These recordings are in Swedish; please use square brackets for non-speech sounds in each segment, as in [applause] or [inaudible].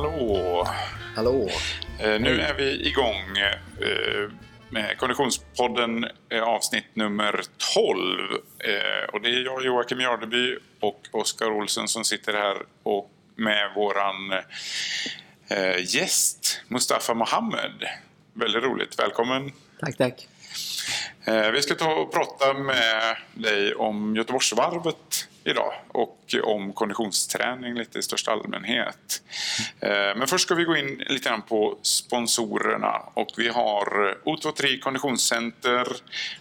Hallå! Hallå! Eh, nu är vi igång eh, med Konditionspodden eh, avsnitt nummer 12. Eh, och det är jag, Joakim Jardeby och Oskar Olsen som sitter här och med våran gäst Mustafa Mohammed. Väldigt roligt. Välkommen! Tack, tack. Vi ska ta och prata med dig om Göteborgsvarvet idag och om konditionsträning lite i största allmänhet. Eh, men först ska vi gå in lite grann på sponsorerna och vi har O23 Konditionscenter.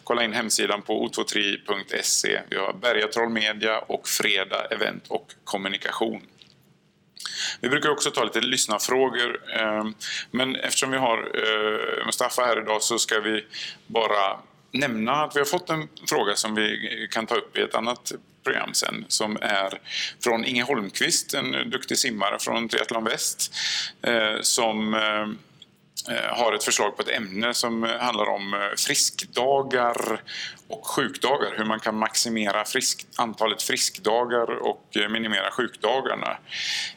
Kolla in hemsidan på o23.se. Vi har Bergatroll Media och Freda Event och Kommunikation. Vi brukar också ta lite lyssnarfrågor. Eh, men eftersom vi har eh, Mustafa här idag så ska vi bara nämna att vi har fått en fråga som vi kan ta upp i ett annat program sen som är från Inge Holmqvist, en duktig simmare från Triathlon Väst eh, som eh, eh, har ett förslag på ett ämne som handlar om friskdagar och sjukdagar. Hur man kan maximera frisk, antalet friskdagar och eh, minimera sjukdagarna.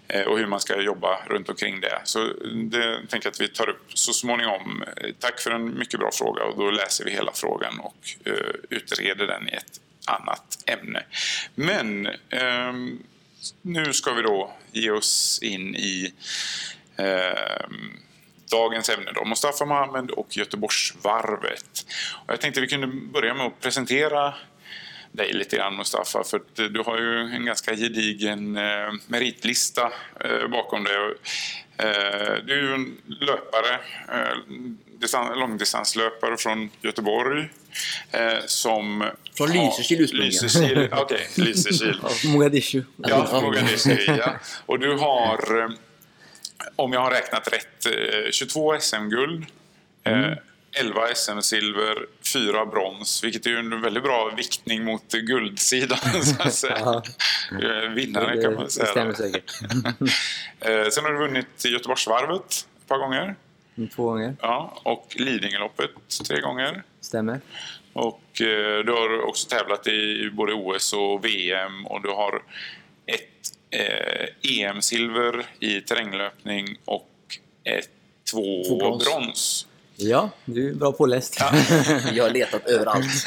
Eh, och hur man ska jobba runt omkring det. Så det tänker jag att vi tar upp så småningom. Eh, tack för en mycket bra fråga och då läser vi hela frågan och utreder den i ett annat ämne. Men ehm, nu ska vi då ge oss in i ehm, dagens ämne då, Mustafa Mohamed och Göteborgsvarvet. Och jag tänkte vi kunde börja med att presentera dig lite grann Mustafa för du har ju en ganska gedigen eh, meritlista eh, bakom dig. Eh, du är ju en löpare, eh, distan- långdistanslöpare från Göteborg eh, som... Från Lysekil ursprungligen. Lysekil, [laughs] okej, Lysekil. Mogadishu. Ja, Mogadishu, ja. Och du har, eh, om jag har räknat rätt, eh, 22 SM-guld, eh, 11 SM-silver, 4 brons, vilket är en väldigt bra viktning mot guldsidan, [laughs] så att säga. Eh, Vinnare kan man Det säga. stämmer säkert. [laughs] Eh, Sen har du vunnit Göteborgsvarvet ett par gånger. Två gånger. Ja, och Lidingöloppet tre gånger. Stämmer. Och eh, du har också tävlat i både OS och VM och du har ett eh, EM-silver i terränglöpning och ett, två, Två brons. brons. Ja, du är bra påläst. [laughs] Jag har letat överallt. [laughs]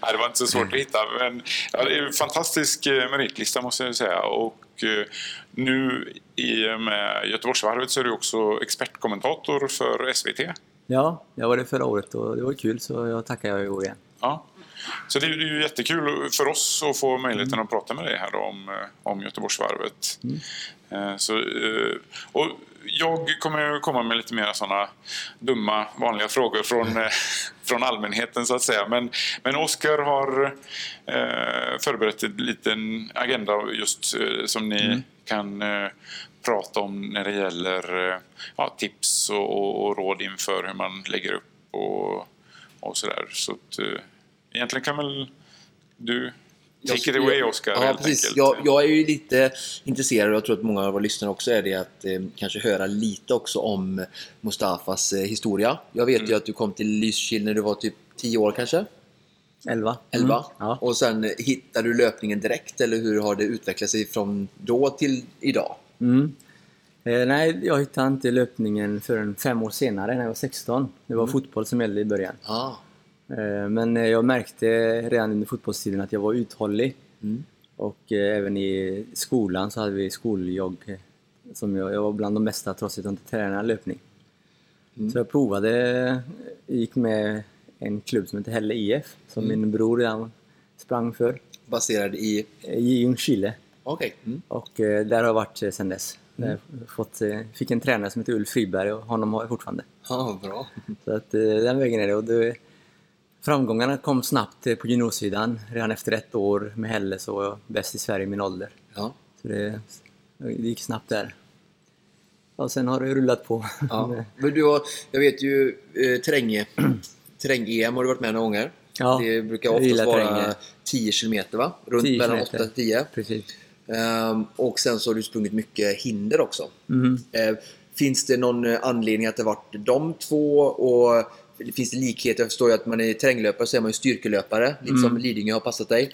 Ja, det var inte så svårt att hitta. Men, ja, det är en fantastisk eh, meritlista måste jag säga. Och eh, nu i och med Göteborgsvarvet så är du också expertkommentator för SVT. Ja, jag var det förra året och det var kul så jag tackar jag i år igen. Ja. Så det är ju jättekul för oss att få möjligheten att prata med dig här om, eh, om Göteborgsvarvet. Eh, Så, eh, och jag kommer komma med lite mer sådana dumma vanliga frågor från, [laughs] från allmänheten så att säga. Men, men Oskar har eh, förberett en liten agenda just eh, som ni kan eh, prata om när det gäller ja, tips och, och, och råd inför hur man lägger upp och, och sådär. Så att, egentligen kan väl du Jag take it skulle- away Oskar Ja, helt precis. enkelt. Jag, jag är ju lite intresserad och jag tror att många av våra lyssnare också är det att eh, kanske höra lite också om Mustafas eh, historia. Jag vet Mm. ju att du kom till Lysekil när du var typ 10 år kanske? Elva. 11? Mm. Ja. Och sen hittade du löpningen direkt eller hur har det utvecklat sig från då till idag? Mm. Eh, nej, jag hittade inte löpningen förrän fem år senare när jag var 16. Det var fotboll som gällde i början. Ah. Eh, men eh, jag märkte redan under fotbollstiden att jag var uthållig. Mm. Och eh, även i skolan så hade vi skoljogg. Som jag, jag var bland de bästa trots att jag inte tränade löpning. Så jag provade, gick med en klubb som heter Hälle IF. Som min bror redan sprang för. Baserad i... I Ljungskile. Okej. Mm. Och där har jag varit sedan dess. Jag Fått, fick en tränare som heter Ulf Friberg och honom har jag fortfarande. Ja, bra. [laughs] Så att den vägen är det. Och det framgångarna kom snabbt eh, på juniorsidan. Redan efter ett år med Helle så var jag bäst i Sverige i min ålder. Ja. Så det, det gick snabbt där. Och sen har det rullat på. Ja. [laughs] Men du har, jag vet ju eh, terräng, terräng-EM [clears throat] har du varit med några gånger. Ja, det brukar oftast vara terräng. 10 kilometer va? Runt 10 mellan 8 kilometer. och 10. Precis. Ehm, och sen så har du sprungit mycket hinder också. Mhm. Ehm, finns det någon eh, anledning att det varit de två? Och finns det likheter? Jag förstår ju att man är terränglöpare så är man ju styrkelöpare. Lite Mm. som Lidingö har passat dig.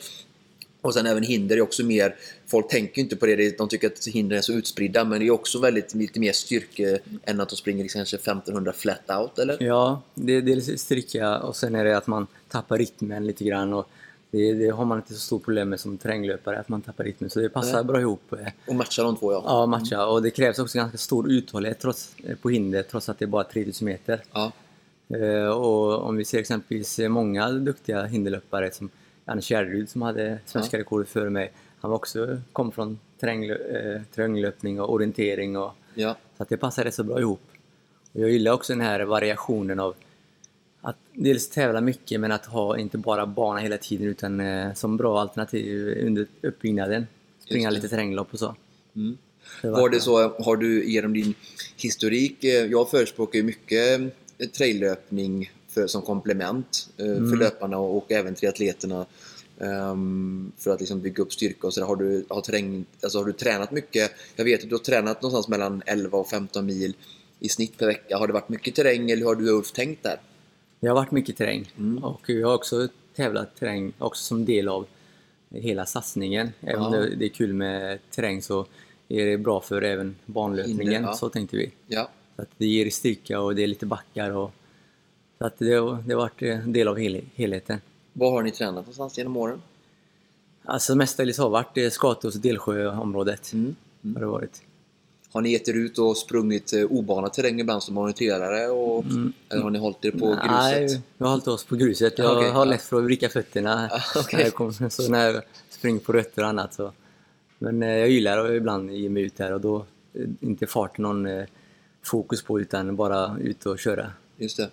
Och sen även hinder är också mer, folk tänker ju inte på det, de tycker att hinder är så utspridda men det är också väldigt lite mer styrke än att de springer kanske 1500 flat out eller? Ja, det är dels styrka och sen är det att man tappar rytmen lite grann. Och det, det har man inte så stort problem med som terränglöpare, att man tappar rytmen. Så det passar Nej. bra ihop. Och matcha de två ja. Ja, matcha. Och det krävs också ganska stor uthållighet trots, på hinder, trots att det är bara 3000 meter. ja. Eh, Och om vi ser exempelvis många duktiga hinderlöpare som Anders Gärderud som hade svenska rekordet före mig. Han var också, kom från eh, terränglöpning och orientering. Och, ja. så att det passar rätt så bra ihop. Och jag gillar också den här variationen av att dels tävla mycket men att ha inte bara bana hela tiden utan eh, som bra alternativ under uppbyggnaden. Springa lite terränglopp och så. Mm. Det Var det så, har du genom din historik, eh, jag förespråkar ju mycket eh, traillöpning för, som komplement eh, för löparna och, och även triatleterna. ehm, för att liksom bygga upp styrka och sådär. Har du, har, terräng, alltså har du tränat mycket? Jag vet att du har tränat någonstans mellan 11 och 15 mil i snitt per vecka. Har det varit mycket terräng eller hur har du Ulf tänkt där? Det har varit mycket terräng Mm. och jag har också tävlat terräng också som del av hela satsningen. Även om Ja. det- är kul med terräng så är det bra för även banlöpningen, ja. så tänkte vi. Ja, Så att det ger styrka och det är lite backar och så att det, det har varit en del av hel, helheten. Var har ni tränat någonstans genom åren? Alltså mestadels har varit eh, Skatås och Delsjöområdet. Mm. Har det varit. Har ni gett er ut och sprungit eh, obanad terräng ibland som orienterare? Och, Eller har ni hållit er på gruset? Mm. Nej, vi har hållit oss på gruset. Jag Okej, har lätt för att vricka fötterna [laughs] okej. när, jag kom, så när jag springer på rötter och annat. Så. Men eh, jag gillar att ibland ge mig ut här och då inte farten någon fokus på utan bara ut och köra. Just det.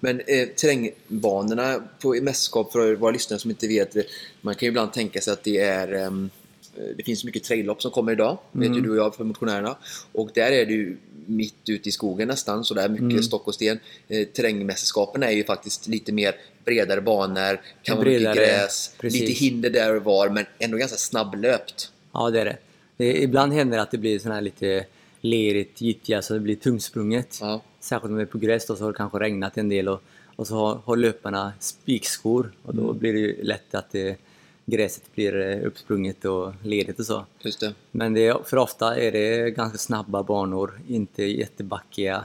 Men eh, terrängbanorna på mästerskap, för våra lyssnare som inte vet, man kan ju ibland tänka sig att det är ehm, eh, det finns mycket traillopp som kommer idag, vet ju du och jag för motionärerna. Och där är det ju mitt ute i skogen nästan, så där mycket stock och sten. Eh, terrängmästerskapen är ju faktiskt lite mer bredare banor, kan vara mycket gräs, precis. lite hinder där och var, men ändå ganska snabblöpt. Ja, det är det. det ibland händer det att det blir sån här lite lerigt, gyttja, så det blir tungsprunget. Ja. Särskilt om det är på gräs då, så har det kanske regnat en del och, och så har, har löparna spikskor och då Mm. blir det ju lätt att det, gräset blir eh, uppsprunget och ledigt och så. Det. Men det, är- för ofta är det ganska snabba banor, inte jättebackiga.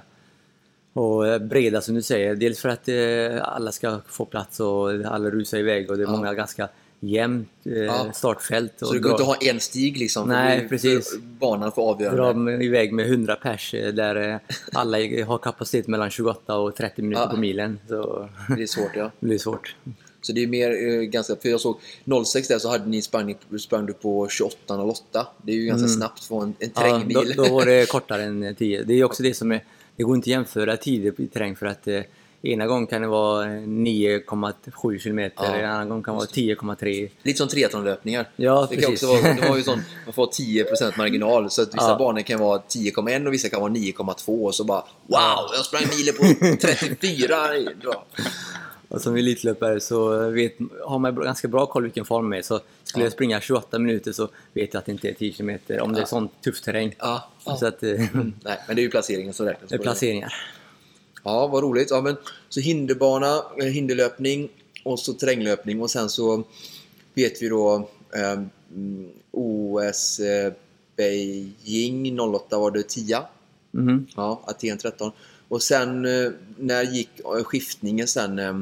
Och eh, breda som du säger, dels för att eh, alla ska få plats och alla rusar iväg och det är Ja. många ganska jämnt eh, Ja. startfält. Så det går dra- inte att ha en stig liksom? för Nej, det- precis. för Banan får avgöra. dra iväg med 100 pers eh, där eh, [laughs] alla har kapacitet mellan 28 och 30 minuter Ja. på milen. Så Det är svårt ja. [laughs] det blir svårt. Så det är mer eh, ganska, för jag såg 06 där så hade ni sprang, sprang du på 28.08. Det är ju ganska snabbt från en, en Ja, terrängmil. då, då var det [laughs] kortare än eh, 10. Det är också det som är, det går inte att jämföra tider i terräng för att eh, ena gången kan det vara eh, 9,7 kilometer, Ja, en annan gång kan det vara 10,3. Lite som triathlonlöpningar. Ja, det kan precis. också vara, det var ju sån, man får 10% marginal så att vissa Ja. banor kan vara 10,1 och vissa kan vara 9,2 och så bara Wow! Jag sprang milen på 34! Bra. [laughs] Och som elitlöpare så vet, har man ganska bra koll vilken form det är. Så skulle Ja. jag springa 28 minuter så vet jag att det inte är 10 kilometer om det är sån tuff terräng. Ja, ja. Så att, eh, Nej, men det är ju placeringen som räknas. det är placeringar. Ja, vad roligt. Ja, men, så hinderbana, eh, hinderlöpning och så terränglöpning och sen så vet vi då eh, mm, OS eh, Beijing 08 var det 10. Mhm. Ja, Aten 13. Och sen eh, när gick eh, skiftningen sen eh,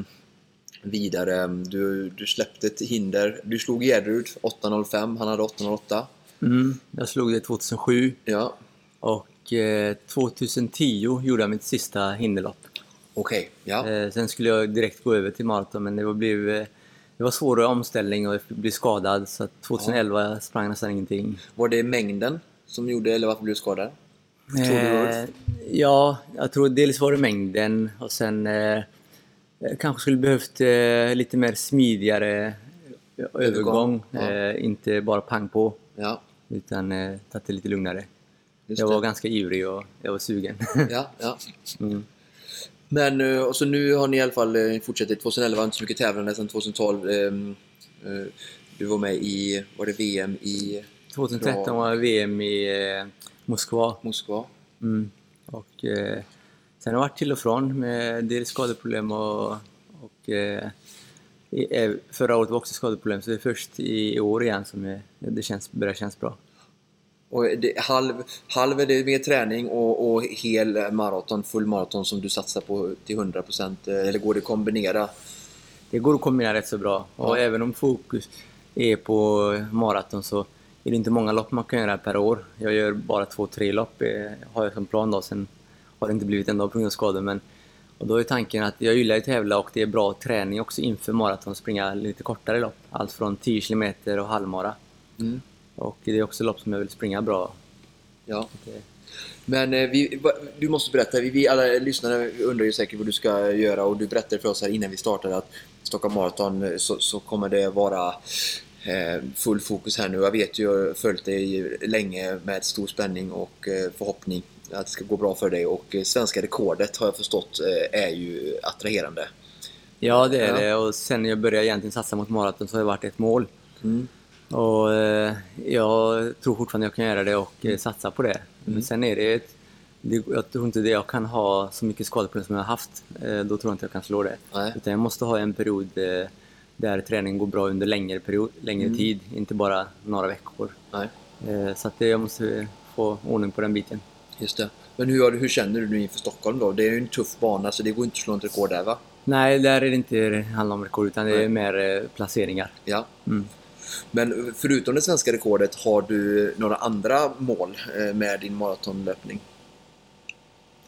vidare? Du, du släppte ett hinder. Du slog Gärderud 8.05, han hade 8.08. Mm, jag slog det 2007 Ja, och eh, 2010 gjorde jag mitt sista hinderlopp. okej. Ja. Eh, sen skulle jag direkt gå över till maraton men det var, blev, eh, det var svårare omställning och jag blev skadad så att 2011 sprang jag nästan ingenting. Var det mängden som gjorde, eller varför blev du skadad? Tror du Eh, ja, jag tror dels var det mängden och sen eh, kanske skulle behövt eh, lite mer smidigare övergång. ja. Eh, inte bara pang på Ja, utan eh, tagit det lite lugnare. Jag det. var ganska ivrig och jag var sugen. Ja, ja. [laughs] Mm. Men eh, och så nu har ni i alla fall eh, fortsatt 2011, inte så mycket tävlande sen 2012. ehm, eh, Du var med i, var det VM i 2013 Bra. var VM i Moskva. Moskva? Mm. Och, eh, sen har jag varit till och från med dels skadeproblem och, och eh, förra året var också skadeproblem, så det är först i år igen som jag, det känns, börjar kännas bra. Och det, halv, halv är det mer träning och, och hel maraton, full maraton som du satsar på till 100% eh, eller går det att kombinera? Det går att kombinera rätt så bra. Och Ja. även om fokus är på maraton så är det inte många lopp man kan göra per år. Jag gör bara två, tre lopp eh, har jag som plan då. Sen har det inte blivit en dag på grund av skador. Men, och då är tanken att jag gillar att tävla och det är bra träning också inför maraton. Springa lite kortare lopp. Allt från 10 km och halvmara. Mm. Och det är också lopp som jag vill springa bra. Ja. Men eh, vi, du måste berätta, vi, alla lyssnare undrar ju säkert vad du ska göra och du berättade för oss här innan vi startade att Stockholm Marathon eh, så, så kommer det vara eh, full fokus här nu. Jag vet ju, jag har följt dig länge med stor spänning och förhoppning att det ska gå bra för dig och svenska rekordet har jag förstått är ju attraherande. Ja, det är Ja. det. Och sen när jag började egentligen satsa mot maraton så har det varit ett mål. Mm. Och eh, jag tror fortfarande jag kan göra det och eh, satsa på det. Men sen är det, ett, det... Jag tror inte det jag kan ha så mycket skadeproblem som jag har haft. Eh, då tror jag inte jag kan slå det. Nej. Utan jag måste ha en period eh, där träningen går bra under längre, period, längre tid. Inte bara några veckor. Nej, Eh, så att det, jag måste få ordning på den biten. just det. Men hur, hur känner du nu inför Stockholm då? Det är ju en tuff bana så det går inte att slå ett rekord där va? Nej, där är det inte handlar om rekord utan det Nej. är mer eh, placeringar. Ja. Mm. Men förutom det svenska rekordet, har du några andra mål eh, med din maratonlöpning?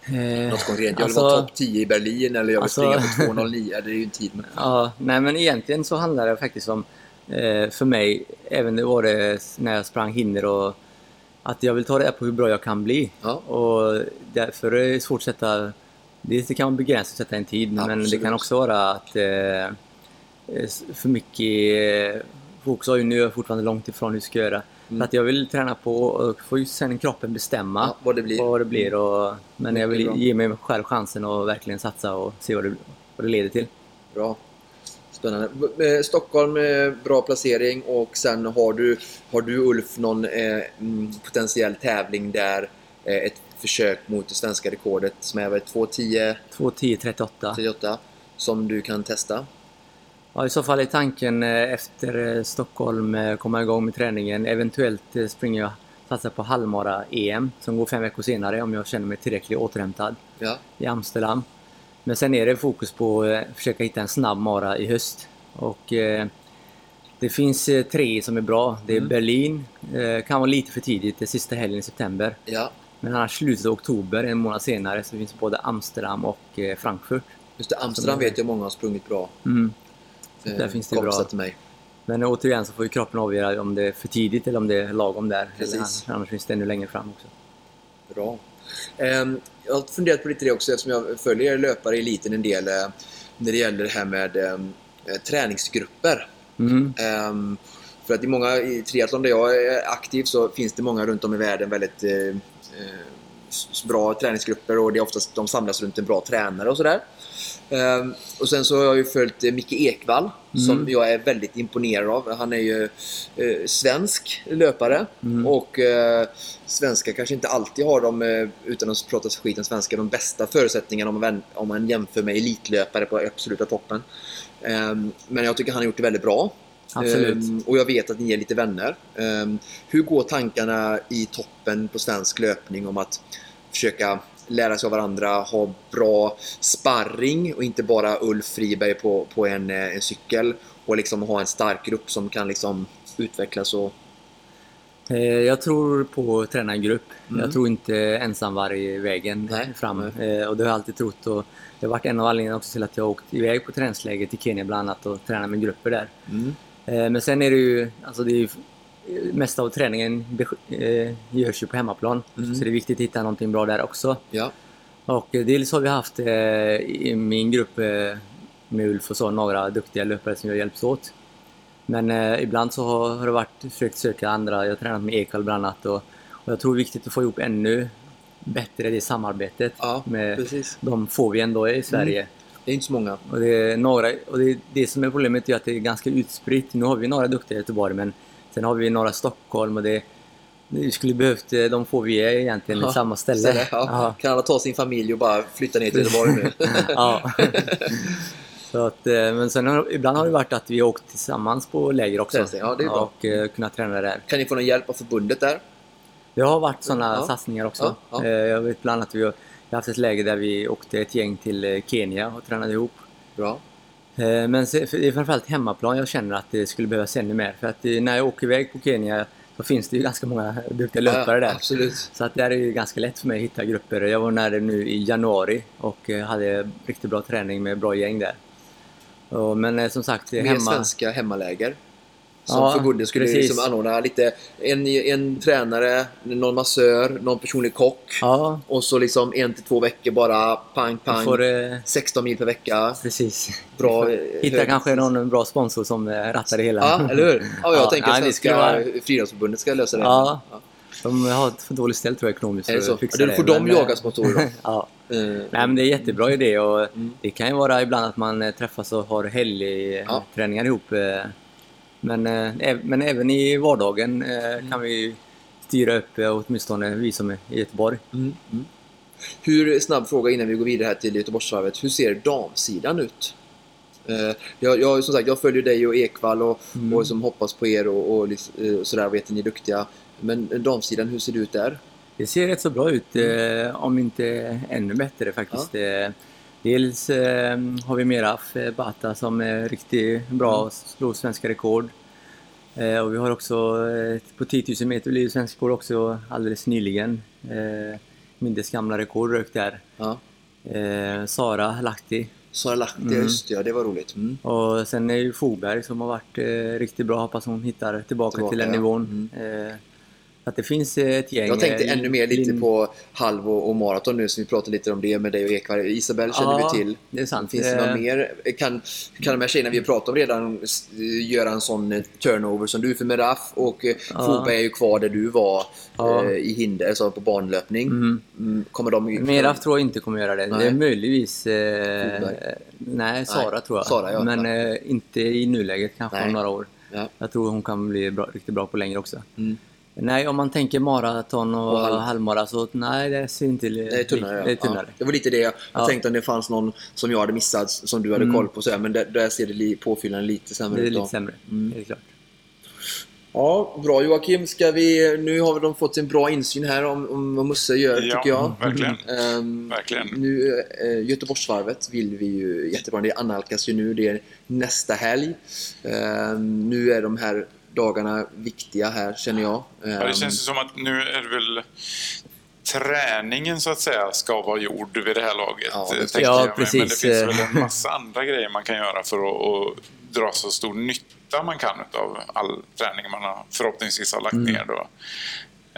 Eh, Något konkret? Jag vill alltså- vara topp 10 i Berlin eller jag vill alltså- springa på 2.09. Ja, Det är ju en tid. Men... Ja, nej men egentligen så handlar det faktiskt om, eh, för mig, även det var det när jag sprang hinder och att jag vill ta reda på hur bra jag kan bli. Ja. Och därför är det svårt att sätta, det kan vara begränsat att sätta en tid, men det Absolut. kan också vara att eh, för mycket fokus har ju nu är jag fortfarande långt ifrån hur jag ska göra. Så att jag vill träna på och få ju sen kroppen bestämma Ja, vad det blir. vad det blir. Och, men jag vill bra. ge mig själv chansen att verkligen satsa och se vad det, vad det leder till. Bra. Spännande. Stockholm, eh, bra placering och sen har du, har du Ulf någon eh, mm, potentiell tävling där eh, ett försök mot det svenska rekordet som är väl 2.10 2.10.38. 38 som du kan testa? Ja, I så fall är tanken eh, efter eh, Stockholm eh, komma igång med träningen. Eventuellt springer jag satsa på halvmara-EM som går fem veckor senare om jag känner mig tillräckligt återhämtad Ja. i Amsterdam. Men sen är det fokus på att försöka hitta en snabb mara i höst. Och eh, det finns tre som är bra. Det är Mm. Berlin, eh, kan vara lite för tidigt, det är sista helgen i september. ja. Men annars slutet av oktober, en månad senare, så finns både Amsterdam och eh, Frankfurt. Just det, Amsterdam vet jag många har sprungit bra. Mm. Eh, Där finns det bra. till mig. Men återigen så får ju kroppen avgöra om det är för tidigt eller om det är lagom där. Precis. Eller annars, finns det ännu längre fram också. Bra. Ehm, jag har funderat på lite det också eftersom jag följer löpare i eliten en del eh, när det gäller det här med eh, träningsgrupper. Mm. Ehm, för att i många, i triathlon där jag är aktiv så finns det många runt om i världen väldigt eh, eh, bra träningsgrupper och det är oftast de samlas runt en bra tränare och sådär. Ehm, och sen så har jag ju följt eh, Micke Ekvall som jag är väldigt imponerad av. Han är ju eh, svensk löpare och eh, svenskar kanske inte alltid har de, eh, utan att prata skit om svenskar, de bästa förutsättningarna om man, om man jämför med elitlöpare på absoluta toppen. Ehm, men jag tycker han har gjort det väldigt bra. Ehm, och jag vet att ni är lite vänner. Ehm, hur går tankarna i toppen på svensk löpning om att försöka lära sig av varandra, ha bra sparring och inte bara Ulf Friberg på, på en, eh, en cykel och liksom ha en stark grupp som kan liksom utvecklas och... Eh, Jag tror på att träna i grupp. Jag tror inte ensamvarg vägen Mm. Nej, fram. Eh, Och det har jag alltid trott. Och det har varit en av anledningarna också till att jag har åkt iväg på träningsläger till Kenya bland annat och tränat med grupper där. Mm. Men sen är det ju, alltså det är ju mesta av träningen eh, görs ju på hemmaplan. Mm. Så det är viktigt att hitta någonting bra där också. Ja, Och eh, dels har vi haft eh, i min grupp eh, med Ulf och så några duktiga löpare som vi har hjälpts åt. Men eh, ibland så har, har det varit försökt söka andra. Jag har tränat med Ekvall bland annat och, och jag tror det är viktigt att få ihop ännu bättre det samarbetet ja med precis. de få vi ändå i Sverige. Det är inte så många. Och det, är några, och det, det som är problemet är att det är ganska utspritt. Nu har vi några duktiga i Göteborg men sen har vi några i Stockholm och det, vi skulle behövt eh, de få vi är egentligen i samma ställe. Ställe, ja. Ja. Kan alla ta sin familj och bara flytta ner till Göteborg nu? [laughs] ja. [laughs] Så att, eh, men sen har, ibland har det varit att vi har åkt tillsammans på läger också. Ja, det är bra. Och eh, kunnat träna där. Kan ni få någon hjälp av förbundet där? Det har varit sådana Ja. satsningar också. Ja, ja. Jag vet bland annat att vi har vi har haft ett läge där vi åkte ett gäng till Kenya och tränade ihop. Bra. Eh, Men det är framförallt hemmaplan jag känner att det skulle behövas ännu mer. För att eh, när jag åker iväg på Kenya så finns det ju [laughs] ganska många duktiga löpare Ja, där. Absolut. Så att där är det ganska lätt för mig att hitta grupper. Jag var nära nu i januari och eh, hade riktigt bra träning med bra gäng där. Men som sagt, eh, Mer hemma... svenska hemmaläger. Som Ja, förbundet skulle precis. liksom anordna lite. En, en tränare, någon massör, någon personlig kock. Ja, Och så liksom en till två veckor bara pang pang. får... eh, 16 mil per vecka. Precis. Bra, eh, Hitta hög- kanske någon bra sponsor som eh, rattar det hela. Ja, eller hur? Ja, jag [laughs] Ja, tänker att Svenska vara- Friidrottsförbundet ska lösa det. Ja. De har ett för dåligt ställt tror jag ekonomiskt. Är det för så? fixa Ja, då det, får de men, eh, jaga sponsorer då. [laughs] ja. Eh, Nej men det är en jättebra idé och Mm. det kan ju vara ibland att man eh, träffas och har helgträningar ihop. Men, äv- men även i vardagen Mm. kan vi styra upp, eh, åtminstone vi som är i Göteborg. Mm, mm. Hur, snabb fråga innan vi går vidare här till Göteborgsvarvet. Hur ser damsidan ut? Eh, jag, jag, som sagt, jag följer dig och Ekvall och, Mm. och som hoppas på er och, och eh, sådär, vet att ni är duktiga. Men damsidan, hur ser det ut där? Det ser rätt så bra ut, eh, om inte ännu bättre faktiskt. Eh, dels eh, har vi Meraf eh, Bata som är riktigt bra och slår svenska rekord. Eh, och vi har också eh, på 10 000 meter blev det svensk rekord också alldeles nyligen. Eh, Mindes gamla rekord rök där. Ja. Eh, Sara Lahti. Sara Lahti, Mm. just det, ja, det var roligt. Mm. Och sen är ju Fogberg som har varit eh, riktigt bra. Hoppas hon hittar tillbaka, Tillbaka, till den ja. nivån. Eh, att det finns eh, ett gäng. Jag tänkte eh, ännu mer lite på halv och, maraton nu, så vi pratade lite om det med dig och Ekvall. Isabel känner Ja, vi till. det är sant. Finns det Eh, något mer? Kan, kan de här tjejerna vi pratat om redan göra en sån eh, turnover som du för Meraf och eh, Ja. Fogberg är ju kvar där du var Ja. eh, i hinder, alltså på banlöpning. Mhm. Mm, kommer de... Meraf tror jag inte kommer göra det. Nej. Det är möjligtvis... Eh, nej, Sara Nej, tror jag. Sara, ja. Men eh, inte i nuläget, kanske Nej. om några år. Ja. Jag tror hon kan bli bra, riktigt bra på längre också. Mm. Nej, om man tänker maraton och, Och halv- halvmara så nej, det ser inte... Det är tunnare. Det är tunnare. Ja. Det var lite det jag Ja. tänkte om det fanns någon som jag hade missat som du hade Mm. koll på. Så här, men där, där ser det li, påfyllnaden lite sämre Det är ut. då. lite sämre, Mm. helt klart. Ja, bra Joakim. Ska vi, nu har de fått en bra insyn här om, om vad Musse gör, Ja, tycker jag. verkligen. Ehm, Verkligen. Nu, eh, Göteborgsvarvet vill vi ju jättebra. Det annalkas ju nu. Det är nästa helg. Ehm, nu är de här dagarna viktiga här, känner jag. Ja, det Ehm, känns ju som att nu är det väl träningen så att säga ska vara gjord vid det här laget. Ja, eh, det- tänker ja. Men det finns väl en [laughs] massa andra grejer man kan göra för att, att dra så stor nytta man kan av all träning man har, förhoppningsvis har lagt Mm. ner. Då.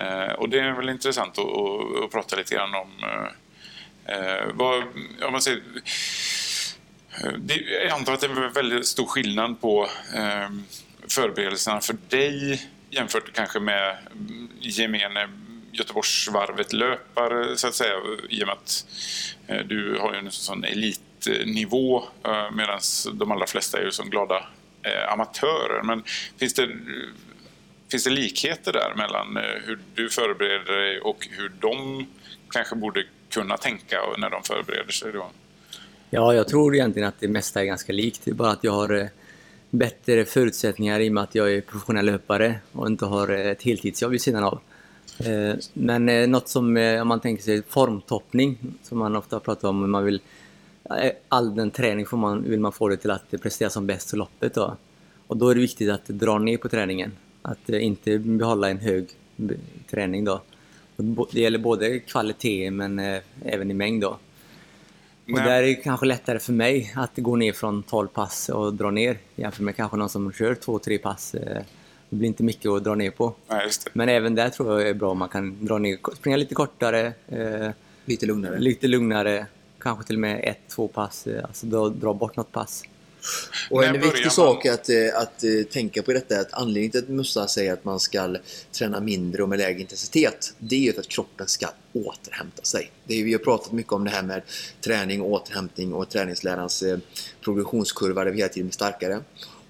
Eh, och det är väl intressant att, att, att prata lite grann om eh, eh, vad, om man säger, eh, det, jag antar att det är väldigt stor skillnad på eh, förberedelserna för dig jämfört kanske med gemene Göteborgsvarvet-löpare så att säga i och med att eh, du har ju en sån elitnivå eh, medan de allra flesta är ju som glada eh, amatörer. Men finns det, finns det likheter där mellan hur du förbereder dig och hur de kanske borde kunna tänka när de förbereder sig då? Ja, jag tror egentligen att det mesta är ganska likt. Det är bara att jag har eh, bättre förutsättningar i och med att jag är professionell löpare och inte har ett heltidsjobb vid sidan av. Eh, men eh, något som, eh, om man tänker sig formtoppning, som man ofta pratar om, man vill all den träning får man, vill man få det till att prestera som bäst i loppet. Då. Och då är det viktigt att dra ner på träningen. Att inte behålla en hög träning. Då. Det gäller både kvalitet men även i mängd. Då. Och där är det kanske lättare för mig att gå ner från 12 pass och dra ner jämfört med kanske någon som kör 2-3 pass. Eh, Det blir inte mycket att dra ner på. Nej, just det. Men även där tror jag är bra om man kan dra ner, springa lite kortare, eh, Lite lugnare. lite lugnare, kanske till och med ett, två pass, eh, alltså dra, dra bort något pass. Och en viktig man- sak att, eh, att eh, tänka på i detta är att anledningen till att Mussa säger att man ska träna mindre och med lägre intensitet, det är ju för att kroppen ska återhämta sig. Det är, vi har pratat mycket om det här med träning, återhämtning och träningslärans eh, progressionskurva där vi hela tiden blir starkare.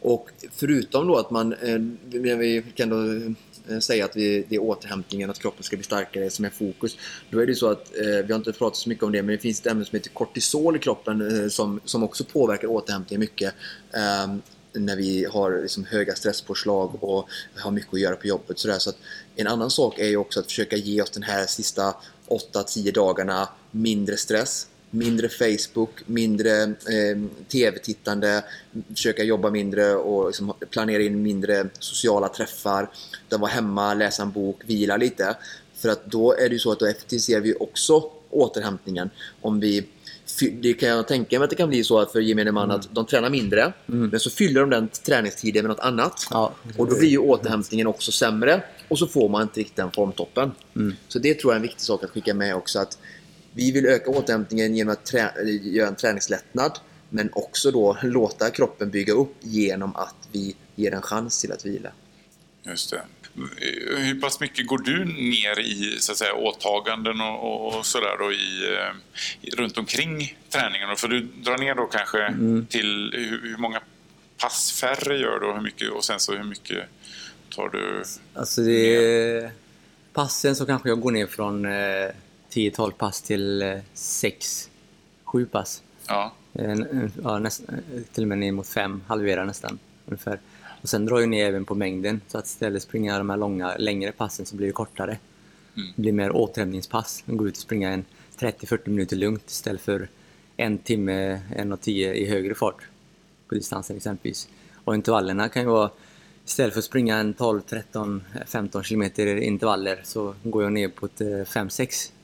Och förutom då att man, när vi kan då Eh, säga att vi, det är återhämtningen, att kroppen ska bli starkare som är fokus. Då är det så att, eh, vi har inte pratat så mycket om det, men det finns ett ämne som heter kortisol i kroppen eh, som, som också påverkar återhämtningen mycket. Eh, när vi har liksom höga stresspåslag och har mycket att göra på jobbet. Så, så att en annan sak är ju också att försöka ge oss den här sista 8-10 dagarna mindre stress mindre Facebook, mindre eh, TV-tittande, försöka jobba mindre och liksom planera in mindre sociala träffar. Utan vara hemma, läsa en bok, vila lite. För att då är det ju så att då effektiviserar vi också återhämtningen. Om vi det kan jag tänka mig att det kan bli så för gemene man mm. att de tränar mindre, mm. men så fyller de den träningstiden med något annat. Ja. Och då blir ju återhämtningen också sämre och så får man inte riktigt den formtoppen. Mm. Så det tror jag är en viktig sak att skicka med också. att vi vill öka återhämtningen genom att göra en träningslättnad men också då låta kroppen bygga upp genom att vi ger en chans till att vila. Just det. Hur pass mycket går du ner i så att säga, åtaganden och, och sådär då i, i, runt omkring träningen? För du drar ner då kanske mm. till hur, hur, många pass färre gör du och hur mycket och sen så hur mycket tar du Alltså det är, passen så kanske jag går ner från eh, 10-12 pass till 6-7 eh, pass. Ja. ja näst, till och med ner mot 5, halvera nästan ungefär. Och sen drar jag ner även på mängden, så att istället springa de här långa, längre passen så blir det kortare. Mm. Det blir mer återhämtningspass. Gå ut och springa en 30-40 minuter lugnt istället för en timme, en och tio i högre fart på distansen exempelvis. Och intervallerna kan ju vara Istället för att springa en 12, 13, 15 kilometer intervaller så går jag ner på ett 5-6 Eh,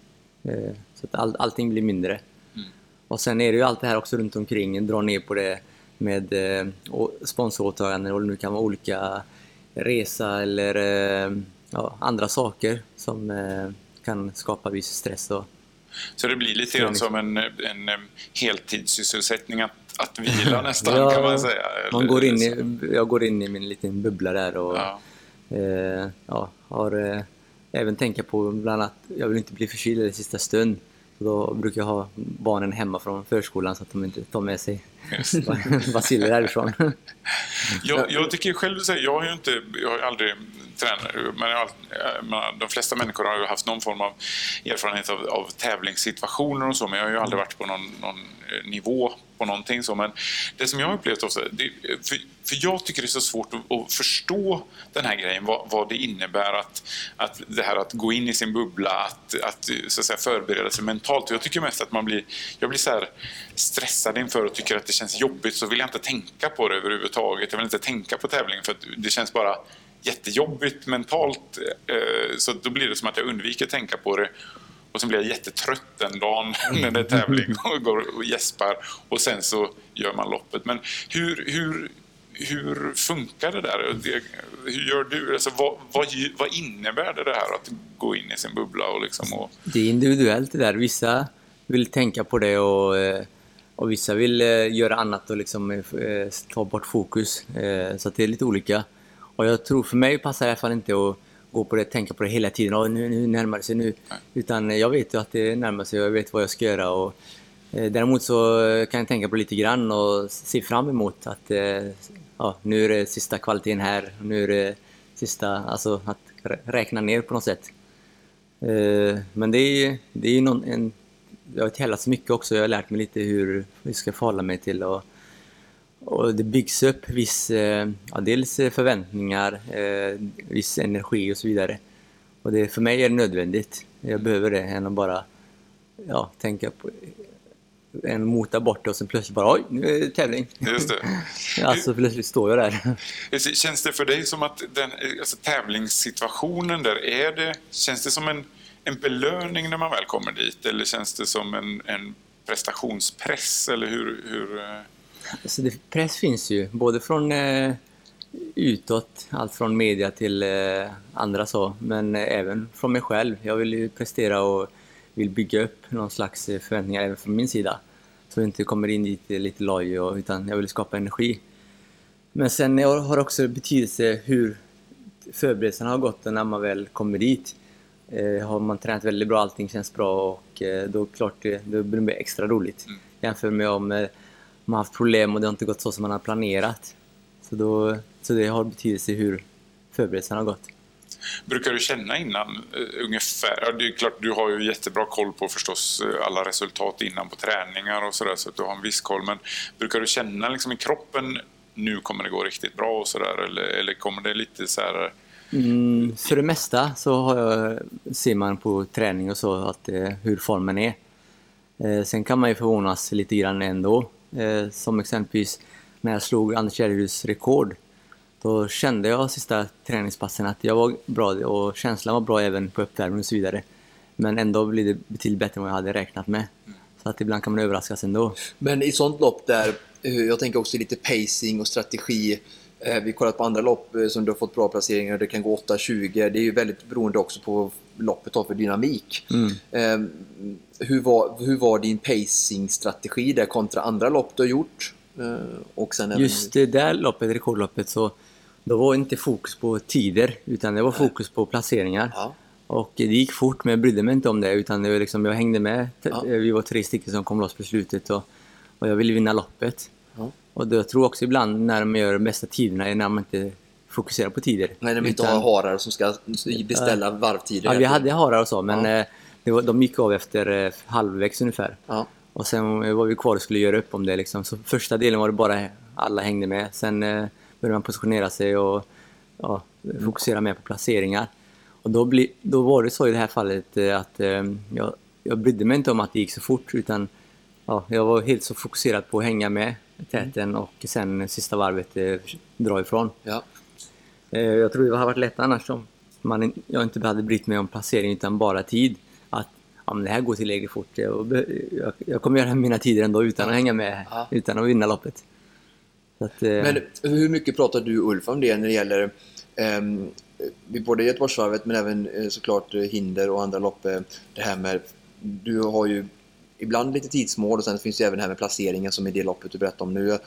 så att all, allting blir mindre. Mm. Och sen är det ju allt det här också runt omkring, dra ner på det med eh, sponsoråtaganden och det nu kan vara olika resa eller eh, ja, andra saker som eh, kan skapa viss stress. Och, så det blir lite grann som en, en heltidssysselsättning att, att vila [laughs] nästan ja, kan man säga? Man går in i, jag går in i min liten bubbla där och ja. Eh, ja, har eh, även tänka på bland annat, jag vill inte bli förkyld i sista stund. Så då brukar jag ha barnen hemma från förskolan så att de inte tar med sig [laughs] baciller härifrån. jag, jag tycker själv, jag har ju inte, jag har aldrig tränat, men jag, de flesta människor har ju haft någon form av erfarenhet av, av tävlingssituationer och så, men jag har ju aldrig varit på någon, någon nivå på någonting så. Men det som jag har upplevt också, det, för, för jag tycker det är så svårt att, att förstå den här grejen, vad, vad, det innebär att, att det här att gå in i sin bubbla, att, att, så att säga, förbereda sig mentalt. Jag tycker mest att man blir, jag blir så här stressad inför och tycker att det känns jobbigt så vill jag inte tänka på det överhuvudtaget. Jag vill inte tänka på tävlingen för att det känns bara jättejobbigt mentalt. Eh, så då blir det som att jag undviker att tänka på det. Och sen blir jag jättetrött den dagen [laughs] när det är tävling och går och gäspar. Och sen så gör man loppet. Men hur, hur, hur funkar det där? Hur gör du? Alltså, vad, vad, vad innebär det, det här att gå in i sin bubbla? Och liksom och... Det är individuellt det där. Vissa vill tänka på det och, eh, och vissa vill eh, göra annat och liksom eh, ta bort fokus. Så det är lite olika. Och jag tror för mig passar det i alla fall inte att gå på det, tänka på det hela tiden. Oh, nu, nu närmar det sig nu. Utan jag vet ju att det närmar sig och jag vet vad jag ska göra. Och, eh, däremot så kan jag tänka på det lite grann och se fram emot att eh, ja, nu är det sista kvaliteten här. Nu är det sista, alltså att räkna ner på något sätt. Eh, men det är, det är någon, en, jag har tävlat så mycket också. Jag har lärt mig lite hur jag ska förhålla mig till och och det byggs upp viss, eh, ja, dels förväntningar, eh, viss energi och så vidare. Och det, för mig är det nödvändigt. Jag behöver det än att bara ja, tänka på en mota bort det och sen plötsligt bara oj, nu är det tävling. Just det. [laughs] alltså plötsligt står jag där. [laughs] Känns det för dig som att den, alltså, tävlingssituationen där, är det, känns det som en, en belöning när man väl kommer dit eller känns det som en, en prestationspress eller hur, hur eh? Alltså det, press finns ju, både från eh, utåt, allt från media till eh, andra så, men eh, även från mig själv. Jag vill ju prestera och vill bygga upp någon slags eh, förväntningar även från min sida. Så jag inte kommer in dit lite loj, och, utan jag vill skapa energi. Men sen har det också betydelse hur förberedelserna har gått när man väl kommer dit. Eh, har man tränat väldigt bra, allting känns bra och eh, då klart det, det blir extra roligt. Mm. Jämfört med om eh, man har haft problem och det har inte gått så som man har planerat. Så, då, så det har betydelse hur förberedelserna har gått. Brukar du känna innan uh, ungefär? Ja, det är klart, du har ju jättebra koll på förstås uh, alla resultat innan på träningar och sådär så att du har en viss koll. Men brukar du känna liksom i kroppen nu kommer det gå riktigt bra och sådär eller, eller kommer det lite så här Mm, för det mesta så jag, ser man på träning och så att, eh, hur formen är. Eh, sen kan man ju förvånas lite grann ändå. Eh, som exempelvis när jag slog Anders Järryds rekord. Då kände jag sista träningspassen att jag var bra och känslan var bra även på uppvärmning och så vidare. Men ändå blev det betydligt bättre än vad jag hade räknat med. Så att ibland kan man överraskas ändå. Men i sånt lopp där, eh, jag tänker också lite pacing och strategi. Eh, vi kollat på andra lopp eh, som du har fått bra placeringar, det kan gå 8-20. Det är ju väldigt beroende också på loppet har för dynamik. Mm. Hur, var, hur var din pacing-strategi där kontra andra lopp du har gjort? Och sen Just det där loppet, rekordloppet, så då var inte fokus på tider utan det var fokus på placeringar. Ja. Och det gick fort men jag brydde mig inte om det utan det var liksom, jag hängde med. Ja. Vi var tre stycken som kom loss på slutet och, och jag ville vinna loppet. Ja. Och då, jag tror också ibland när de gör de bästa tiderna är när man inte fokuserar på tider. Nej, de inte har harar som ska beställa äh, varvtider. Ja, vi hade harar och så men ja. Eh, var, de gick av efter eh, halvvägs ungefär. Ja. Och sen var vi kvar och skulle göra upp om det. Liksom. Så första delen var det bara alla hängde med. Sen eh, började man positionera sig och ja, fokusera mer på placeringar. Och då, bli, då var det så i det här fallet att jag, jag brydde mig inte om att det gick så fort utan ja, jag var helt så fokuserad på att hänga med täten mm. och sen sista varvet eh, dra ifrån. Ja. Eh, jag tror det hade varit lätt annars om man, jag inte hade brytt mig om placering utan bara tid. Att ja, men det här går tillräckligt fort. Jag, jag, jag kommer göra mina tider ändå utan att hänga med, ja. utan att vinna loppet. Att, eh... Men hur mycket pratar du Ulf om det när det gäller um, både Göteborgsvarvet men även eh, såklart hinder och andra lopp. Det här med, du har ju ibland lite tidsmål och sen finns det även det här med placeringen som är det loppet du berättade om nu.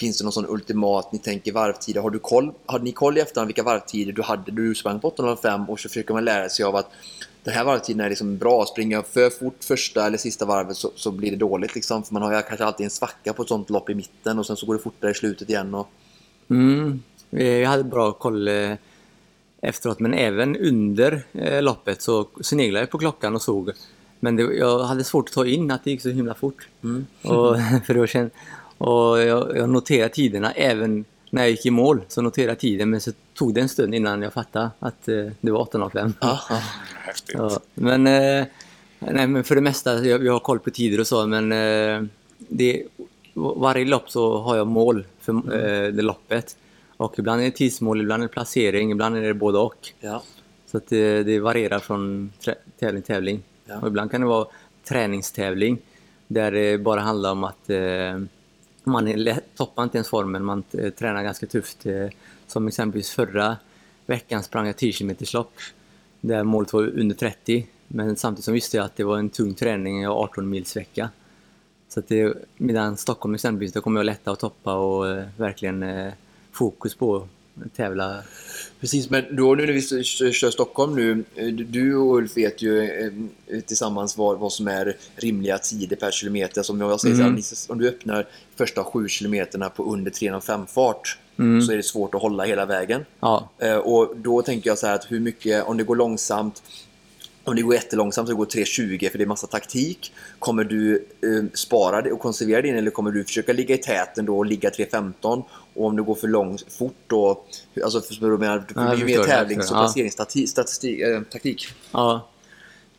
Finns det någon sån ultimat, ni tänker varvtider, har du koll, hade ni koll i efterhand vilka varvtider du hade du sprang på 8.05 och så försöker man lära sig av att den här varvtiden är liksom bra, springer jag för fort första eller sista varvet så, så blir det dåligt liksom. För man har ju kanske alltid en svacka på ett sånt lopp i mitten och sen så går det fortare i slutet igen. Och... Mm. Jag hade bra koll efteråt men även under eh, loppet så sneglade jag på klockan och såg. Men det, jag hade svårt att ta in att det gick så himla fort. Mm. Och, [laughs] för då kände, och jag, jag noterade tiderna även när jag gick i mål. Så noterade jag tiden men så tog det en stund innan jag fattade att eh, det var 8.05. Häftigt. Ja, men, eh, nej, men för det mesta, jag, jag har koll på tider och så men eh, det, varje lopp så har jag mål för mm. eh, det loppet. Och ibland är det tidsmål, ibland är det placering, ibland är det både och. Ja. Så att det, det varierar från tävling till tävling. Ja. Och ibland kan det vara träningstävling där det bara handlar om att eh, man är, toppar inte ens formen, man eh, tränar ganska tufft. Eh, som exempelvis förra veckan sprang jag 10 km lopp där målet var under 30. Men samtidigt så visste jag att det var en tung träning, jag 18 mils vecka. Så att det, medan Stockholm exempelvis, då kommer jag lätta att toppa och eh, verkligen fokus på tävla. Precis, men då nu när vi kör Stockholm nu, eh, du och Ulf vet ju eh, tillsammans vad, vad som är rimliga tider per kilometer. Som jag säger, mm. om du öppnar första sju kilometerna på under 3,5 fart mm. så är det svårt att hålla hela vägen. Ja. Eh, och då tänker jag så här att hur mycket, om det går långsamt, om det går jättelångsamt så går 3.20 för det är massa taktik. Kommer du eh, spara det och konservera din eller kommer du försöka ligga i täten då och ligga 3.15? Och om det går för långt, fort då, alltså för du menar, det blir ju mer tävlings och placeringstaktik. Eh, ja.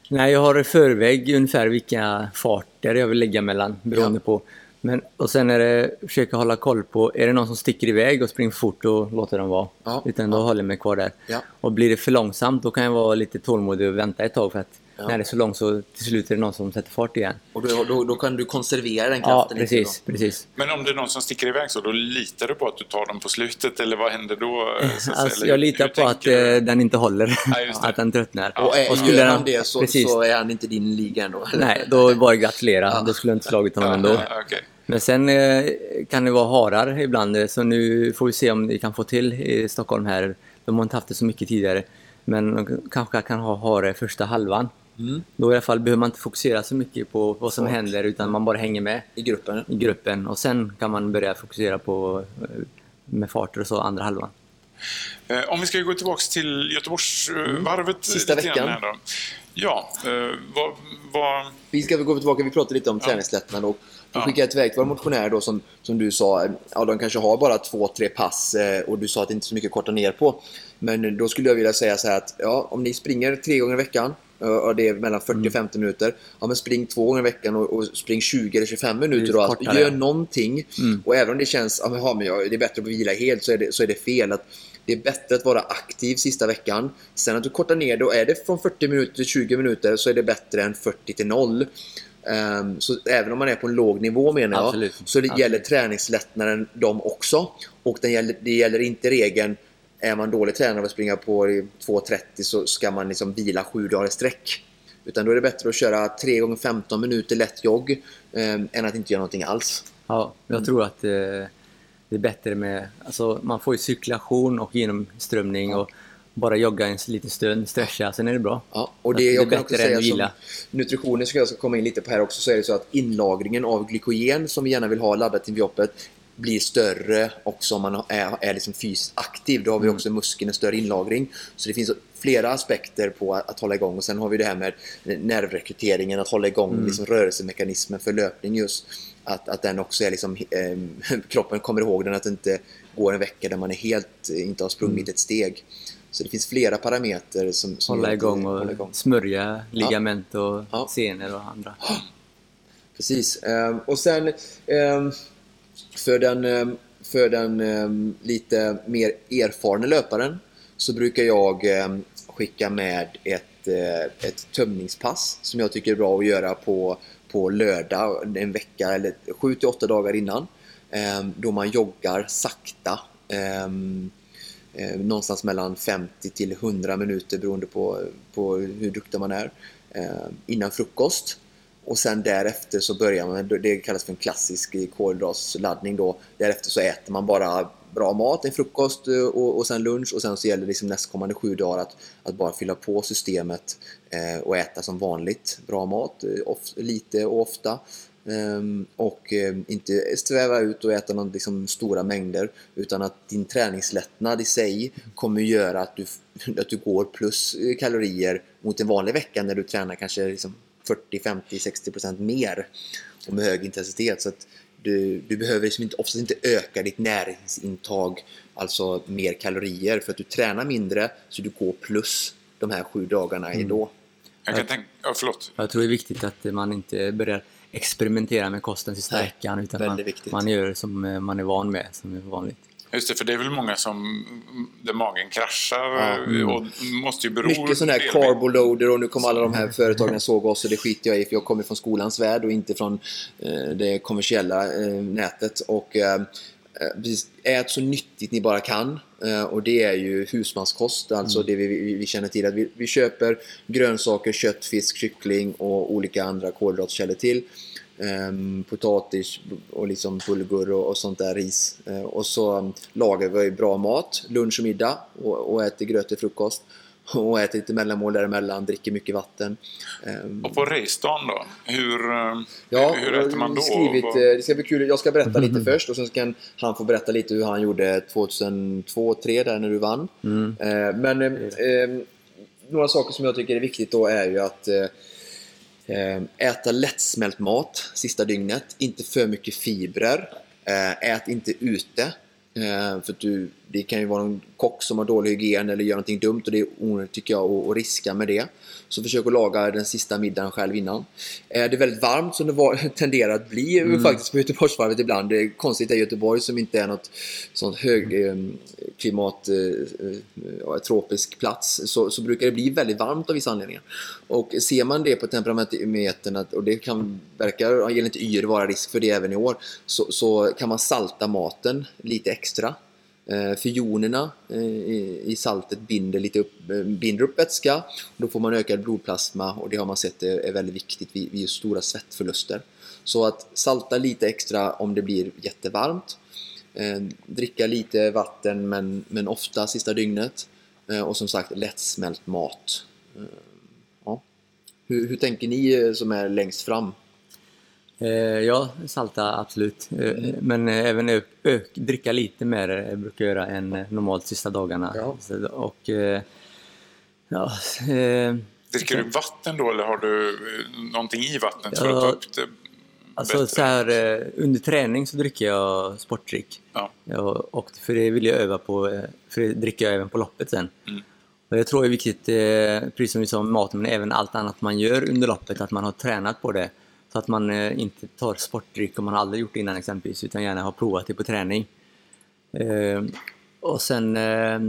Nej, jag har i förväg ungefär vilka farter jag vill lägga mellan beroende ja. på men, och sen är det försöka hålla koll på, är det någon som sticker iväg och springer fort, då låter dem vara. Ja, Utan då ja. håller jag mig kvar där. Ja. Och blir det för långsamt, då kan jag vara lite tålmodig och vänta ett tag för att Ja. När det är så långt så till slut är det någon som sätter fart igen. Och då, då, då kan du konservera den kraften ja, precis, precis. Men om det är någon som sticker iväg så, då litar du på att du tar dem på slutet eller vad händer då? Alltså, jag litar på att du? Eh, den inte håller, ja, att den tröttnar. Ja. Och, är, och skulle han det så, så, är han inte din liga ändå? Nej, [laughs] då bara gratulera. Ja. Då skulle jag inte slagit honom ändå. Okay. Men sen eh, kan det vara harar ibland, så nu får vi se om vi kan få till i Stockholm här. De har inte haft det så mycket tidigare. Men de kanske kan ha hare första halvan. Mm. Då i alla fall behöver man inte fokusera så mycket på vad som Fart. händer utan man bara hänger med i gruppen. i gruppen. Och sen kan man börja fokusera på eh, med farter och så andra halvan. Eh, Om vi ska gå tillbaka till Göteborgsvarvet. Mm. Sista veckan. Här. Ja, vad, vad, Vi ska gå tillbaka, vi pratade lite om träningslättnad och då Ja. skickade iväg till våra motionärer då som, som du sa, ja de kanske har bara två, tre pass och du sa att det inte är så mycket att korta ner på. Men då skulle jag vilja säga så här att ja, om ni springer tre gånger i veckan och det är mellan 40 Mm. och 50 minuter. Ja, men spring två gånger i veckan och, och spring 20 eller 25 minuter då. Alltså, gör någonting. Mm. Och även om det känns, men, ja, men jag, det är bättre att vila helt så är det, så är det fel. Att det är bättre att vara aktiv sista veckan. Sen att du kortar ner det och är det från 40 minuter till 20 minuter så är det bättre än 40 till 0. Ehm, så även om man är på en låg nivå menar jag, Absolut. så det Absolut. gäller träningslättnaden dem också. Och den gäller, det gäller inte regeln, är man dålig tränare och springa på i 2.30 så ska man liksom vila sju dagar i sträck. Utan då är det bättre att köra 3 gånger 15 minuter lätt jogg ehm, än att inte göra någonting alls. Ja, jag tror att eh, det är bättre med... Alltså, man får ju cirkulation och genomströmning och bara jogga en liten stund, stretcha, sen är det bra. Ja, och det det är jag bättre också än säga att vila. nutritionen ska jag ska komma in lite på här också så är det så att inlagringen av glykogen som vi gärna vill ha laddat inför jobbet blir större också om man är, är liksom fysiskt aktiv. Då har vi Mm. också muskeln en större inlagring. Så det finns flera aspekter på att, att hålla igång. Och sen har vi det här med nervrekryteringen, att hålla igång Mm. liksom rörelsemekanismen för löpning just. Att, att den också är liksom, eh, [laughs] kroppen kommer ihåg den, att det inte går en vecka där man är helt, inte har sprungit ett steg. Så det finns flera parametrar som, som Mm. Hålla igång och hålla igång. smörja ligament och Ja. senor och andra. [gasps] Precis. Ehm, och sen ehm, för den, ehm, för den ehm, lite mer erfarna löparen så brukar jag ehm, skicka med ett, eh, ett tömningspass som jag tycker är bra att göra på, på lördag en vecka eller 7-8 dagar innan. Då man joggar sakta. Eh, någonstans mellan 50 till 100 minuter beroende på, på hur duktig man är. Innan frukost. Och sen därefter så börjar man, det kallas för en klassisk kolhydratsladdning då. Därefter så äter man bara bra mat, en frukost eh, och, och sen lunch och sen så gäller det liksom nästkommande sju dagar att, att bara fylla på systemet eh, och äta som vanligt. Bra mat, eh, of, lite och ofta. Ehm, och eh, inte sträva ut och äta någon, liksom, stora mängder utan att din träningslättnad i sig kommer göra att du, att du går plus eh, kalorier mot en vanlig vecka när du tränar kanske liksom 40, 50, 60 procent mer och med hög intensitet. Så att du, du behöver liksom inte, oftast inte öka ditt näringsintag, alltså mer kalorier, för att du tränar mindre så du går plus de här sju dagarna Mm. då. jag kan tänka... Ja, förlåt. Jag tror det är viktigt att man inte börjar experimentera med kosten sista Nej, veckan utan man, man gör som eh, man är van med, som är vanligt. Just det, för det är väl många som... Där magen kraschar Ja, mm. och måste ju bero... Mycket sån här carboloader och nu kommer alla de här företagen såg oss och det skiter jag i för jag kommer från skolans värld och inte från eh, det kommersiella eh, nätet. Och eh, ät så nyttigt ni bara kan. Och det är ju husmanskost, alltså det vi, vi, vi känner till. att vi, vi köper grönsaker, kött, fisk, kyckling och olika andra kolhydratkällor till. Ehm, potatis och liksom bulgur och, och sånt där, ris. Eh, och så um, lagar vi bra mat, lunch och middag och, och äter gröt till frukost. [laughs] Och äter lite mellanmål däremellan, dricker mycket vatten. Ehm, Och på racedagen då? Hur, eh, Ja, hur äter man har då? Skrivit, eh, det ska bli kul. Jag ska berätta lite först och sen kan han få berätta lite hur han gjorde 2002-2003 där när du vann. Mm. Eh, Men eh, eh, några saker som jag tycker är viktigt då är ju att eh, eh, Eh, äta lättsmält mat sista dygnet. Inte för mycket fibrer. Eh, ät inte ute. Eh, för att du, det kan ju vara någon kock som har dålig hygien eller gör någonting dumt och det är onödigt tycker jag att, riska med det. Så försök att laga den sista middagen själv innan. Är det väldigt varmt som det var, [laughs] tenderar att bli Mm. faktiskt på Göteborgsvarvet ibland. Det är konstigt i Göteborg som inte är något sånt högklimat eh, eh, tropisk plats så, så brukar det bli väldigt varmt av vissa anledningar. Och ser man det på temperamentometern att- och det kan verka, inte yr, vara risk för det även i år så, så kan man salta maten lite extra. Eh, fionerna eh, För jonerna i saltet binder, lite upp, eh, binder upp vätska. Då får man ökad blodplasma och det har man sett är väldigt viktigt vid, vid stora svettförluster. Så att salta lite extra om det blir jättevarmt. Dricka lite vatten men, men ofta sista dygnet. Och som sagt lättsmält mat. Ja. hur, hur tänker ni som är längst fram? Eh, ja, salta absolut. Eh, Men eh, även ö- ö- dricka lite mer brukar jag göra än normalt sista dagarna. Ja. Så, och eh, ja, eh, Dricker du vatten då eller har du någonting i vattnet för Ja, att ta upp det alltså bättre? så här, eh, under träning så dricker jag sportdryck. Ja. Ja, och för det vill jag öva på, för det dricker jag även på loppet sen. Mm. Och jag tror det är viktigt, eh, precis som vi sa om maten, men även allt annat man gör under loppet, att man har tränat på det. Så att man eh, inte tar sportdryck om man aldrig gjort det innan exempelvis, utan gärna har provat det på träning. Eh, och sen, eh,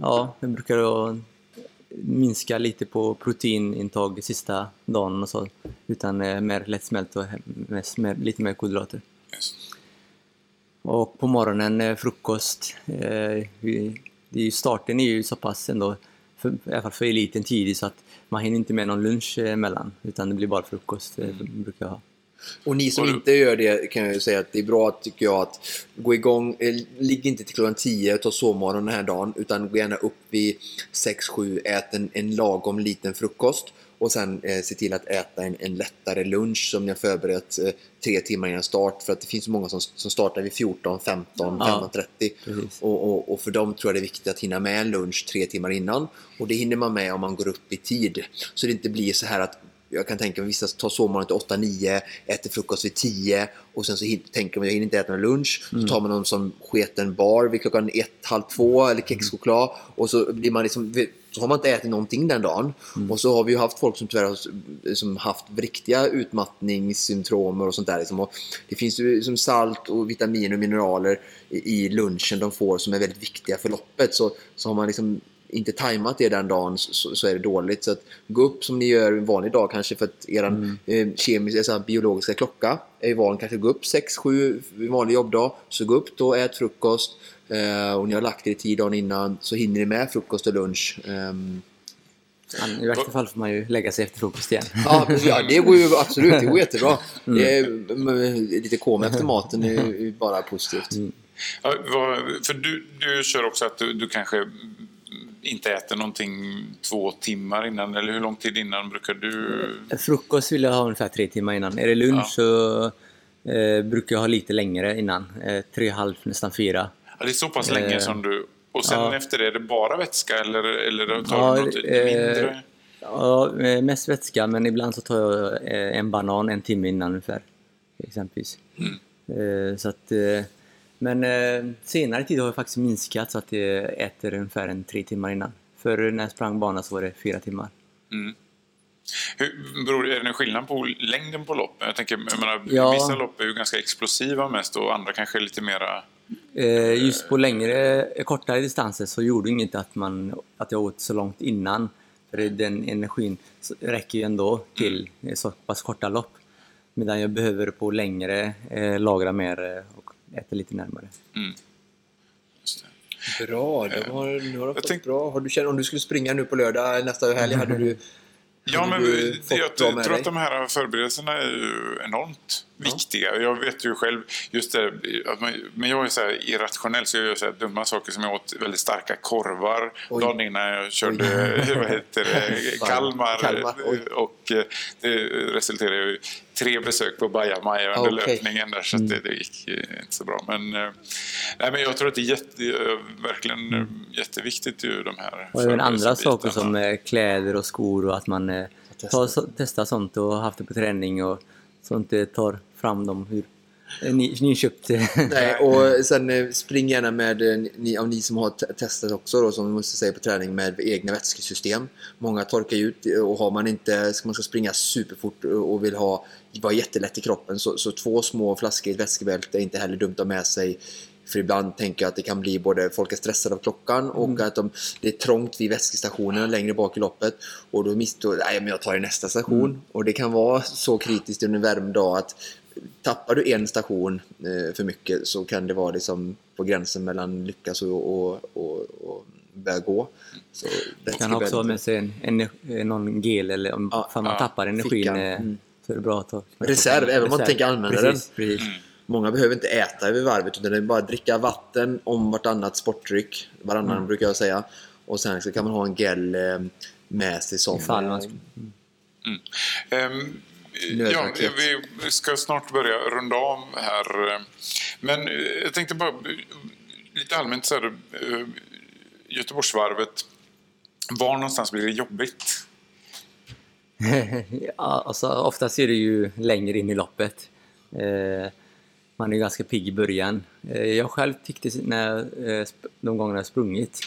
ja, jag brukar då minska lite på proteinintag sista dagen och så, utan eh, mer lättsmält och lite mer kolhydrater. Just. Och på morgonen eh, frukost. Vi, det är starten är ju så pass ändå, för, i alla fall för eliten tidig, så att man hinner inte med någon lunch eh, emellan. Utan det blir bara frukost, eh, brukar jag ha. Och ni som inte gör det kan jag ju säga att det är bra tycker jag att gå igång, eh, ligg inte till klockan 10 och ta sovmorgon den här dagen utan gå gärna upp vid 6-7, ät en, en lagom liten frukost och sen eh, se till att äta en, en lättare lunch som ni har förberett eh, tre timmar innan start. För att det finns så många som, som startar vid 14, 15, Ja, 15.30 precis. och, och, och för dem tror jag det är viktigt att hinna med en lunch tre timmar innan. Och det hinner man med om man går upp i tid. Så det inte blir så här att jag kan tänka mig vissa tar sovmorgon till 8-9, äter frukost vid 10 och sen så tänker man jag hinner inte äta någon lunch. Så tar man någon som sketen bar vid klockan 1, halv 2 eller kexchoklad. Och så blir man liksom så har man inte ätit någonting den dagen. Och så har vi ju haft folk som tyvärr har som haft riktiga utmattningssymptomer och sånt där. Liksom. Och det finns ju som salt och vitaminer och mineraler i, i lunchen de får som är väldigt viktiga för loppet. Så, så har man liksom inte tajmat det den dagen så, så är det dåligt. Så att gå upp som ni gör en vanlig dag kanske för att er Mm. eh, kemiska, alltså biologiska klocka är van kanske gå upp 6-7 en vanlig jobbdag. Så gå upp då, ät frukost eh, och ni har lagt er i tid dagen innan så hinner ni med frukost och lunch. Ehm, I värsta fall får man ju lägga sig efter frukost igen. Ja, precis. ja, det går ju [laughs] absolut. Det går jättebra. Mm. Det är, lite koma efter maten är bara positivt. Mm. Ja, för du, du kör också att du, du kanske inte äter någonting två timmar innan, eller hur lång tid innan brukar du... Frukost vill jag ha ungefär tre timmar innan. Är det lunch Ja. så eh, brukar jag ha lite längre innan. Eh, tre, halv, nästan fyra. Ja, det är så pass länge Eh, som du... Och sen ja. efter det, är det bara vätska eller, eller tar Ja, du något eh, mindre? Ja, eh, mest vätska, men ibland så tar jag eh, en banan en timme innan ungefär. Exempelvis. Eh, Så att, eh, men eh, senare tid har jag faktiskt minskat så att jag äter ungefär en tre timmar innan. För när jag sprang bana så var det fyra timmar. Mm. Hur, beror, är det en skillnad på längden på loppen? Jag tänker, jag menar, Ja. vissa lopp är ju ganska explosiva mest och andra kanske är lite mera... Eh, Just på längre, eh, kortare distanser så gjorde inget att, man, att jag åt så långt innan. För den energin räcker ju ändå till eh, så pass korta lopp. Medan jag behöver på längre eh, lagra mer eh, och äta lite närmare. Mm. Bra, det var, nu har du tänk- bra. Har du känt, om du skulle springa nu på lördag nästa helg, hade du... Ja, hade men du jag, med tror att de här förberedelserna är ju enormt viktiga. Jag vet ju själv, just det, man, men jag är så här irrationell så jag gör så här dumma saker som jag åt väldigt starka korvar Oj. dagen innan jag körde [laughs] vad heter det, [laughs] Kalmar. Kalmar, och eh, det resulterade i tre besök på Bajamaja under Okej. löpningen där så att det, det gick eh, inte så bra. Men, eh, nej, men jag tror att det är jätte, verkligen eh, jätteviktigt ju de här Och även andra saker som kläder och skor och att man testar. testar sånt och haft det på träning och så inte tar fram dem hur eh, ni, ni köpte. [laughs] Nej, och sen eh, spring gärna med, eh, ni, av ni som har testat också då, som vi måste säga på träning, med egna vätskesystem. Många torkar ju ut och har man inte, ska man ska springa superfort och vill ha, vara jättelätt i kroppen så, så två små flaskor i ett vätskebälte är inte heller dumt att ha med sig. För ibland tänker jag att det kan bli både folk är stressade av klockan och att de, det är trångt vid vätskestationen längre bak i loppet. Och då misstår nej men jag tar i nästa station. Och det kan vara så kritiskt under en värmd dag att tappar du en station eh, för mycket så kan det vara liksom på gränsen mellan lyckas och, och, och, och börja gå. Så Man kan också ha med sig en, ener- någon gel eller om Ja, man ja, tappar energin fickan. eh, Mm. så är det bra att ta. Reserv, även om man tänker använda precis, Precis. Många behöver inte äta över varvet utan det är bara att dricka vatten om vartannat sportdryck. Varannan Mm. brukar jag säga. Och sen så kan man ha en gel eh, med sig som... Ifall man eh, sk- Ehm, Ja, vi ska snart börja runda av här. Men eh, jag tänkte bara lite allmänt så här, Göteborgsvarvet. Var någonstans blir det jobbigt? [laughs] ja, alltså, oftast är det ju längre in i loppet. Eh, man är ganska pigg i början. Eh, jag själv tyckte när jag, eh, de gångerna jag sprungit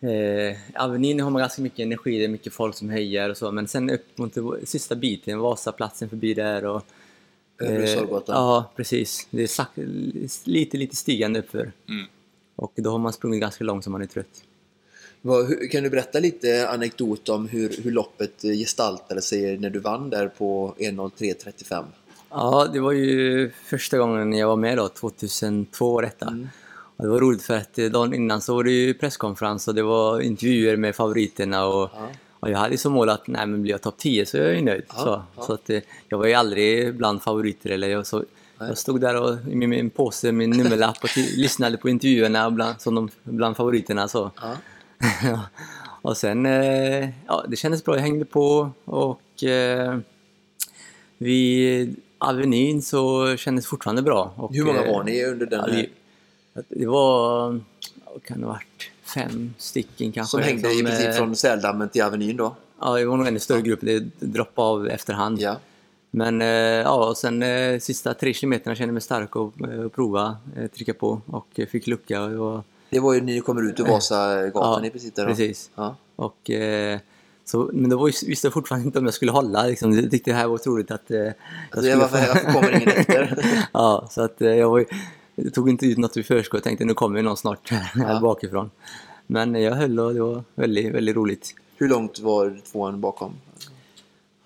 Eh, Avenyn har man ganska mycket energi, det är mycket folk som hejar och så, men sen upp mot det- sista biten, Vasaplatsen förbi där och... Övre eh. Ja, precis. Det är sak- lite, lite stigande uppför. Mm. Och då har man sprungit ganska långt så man är trött. Kan du berätta lite anekdot om hur, hur loppet gestaltade sig när du vann där på 1.03.35? Ja, det var ju första gången jag var med då, 2002 var detta. Mm. Och det var roligt för att eh, dagen innan så var det ju presskonferens och det var intervjuer med favoriterna och, Ja. och jag hade som mål att nej, men blir jag topp 10 så är jag ju nöjd. Ja, så ja. så att, eh, jag var ju aldrig bland favoriter. Eller jag, så, jag stod där och, med min påse, min nummerlapp och [laughs] lyssnade på intervjuerna bland, som de, bland favoriterna. Så. [laughs] Och sen, eh, ja, det kändes bra. Jag hängde på och eh, vid Avenyn så kändes fortfarande bra. Och, Hur många eh, var ni under den Ja, här? det, var, kan det ha varit, fem stycken kanske. Som hängde i princip eh, från Säldammen till Avenyn då? Ja, det var nog en större grupp. Det droppade av efterhand. Ja. Men eh, ja, och sen sista tre kilometerna kände jag mig stark och, och prova trycka på och fick lucka. Och, det var- ju när ni kommer ut ur Vasagatan Ja, i princip. Där då. precis. Ja. och, eh, så, men då visste jag fortfarande inte om jag skulle hålla. Liksom. Jag tyckte det här var otroligt att eh, jag Alltså, jag, varför, varför kommer ingen efter? [laughs] ja, så att eh, jag, var, jag tog inte ut något i förskott. Jag tänkte nu kommer någon snart här Ja. bakifrån. Men jag höll och det var väldigt, väldigt roligt. Hur långt var tvåan bakom?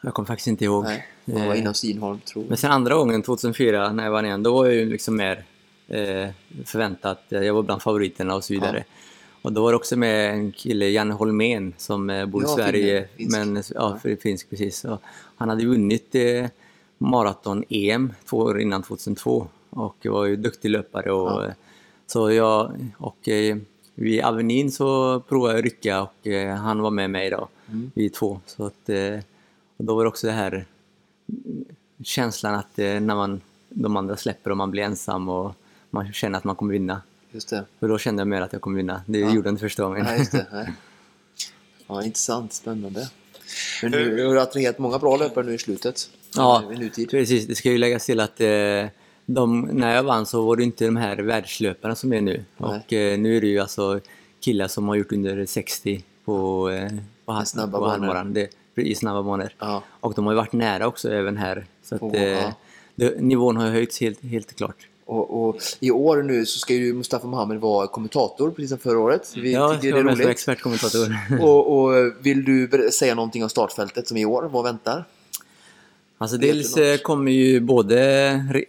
Jag kommer faktiskt inte ihåg. Nej, det var Eh, innan Stinholm tror jag. Men sen andra gången, 2004, när jag vann igen, då var jag ju liksom mer eh, förväntat. Jag var bland favoriterna och så vidare. Och då var det också med en kille, Janne Holmén, som eh, bor i Ja, Sverige. finsk. Men, ja, för finsk precis. Och han hade vunnit eh, maraton-EM två år innan 2002 och var ju duktig löpare. Och, Ja. eh, Så jag, och eh, vid Avenyn så provade jag rycka och eh, han var med mig då, Mm. vi två. Så att, eh, och då var det också det här känslan att när man, de andra släpper och man blir ensam och man känner att man kommer vinna. Just det. Och då kände jag mer att jag kommer vinna. Det Ja. gjorde jag inte första gången. Nej, just det. [laughs] Nej. Ja, intressant. Spännande. Men nu du har du attraherat många bra löpare nu i slutet. Ja, nutid. precis. Det ska ju läggas till att eh, de, när jag vann så var det inte de här världslöparna som är nu. Nej. Och eh, nu är det ju alltså killar som har gjort under 60 på, eh, på, halv- snabba på halvmaran. Det, I snabba banor. Ja. Och de har ju varit nära också även här. Så att, eh, ja. det, nivån har ju höjts helt, helt klart. Och, och I år nu så ska ju Mustafa Mohamed vara kommentator precis som förra året. Vi Ja, tycker det är roligt. expertkommentator. [laughs] Och, och vill du säga någonting om startfältet som i år? Vad väntar? Alltså dels eh, kommer ju både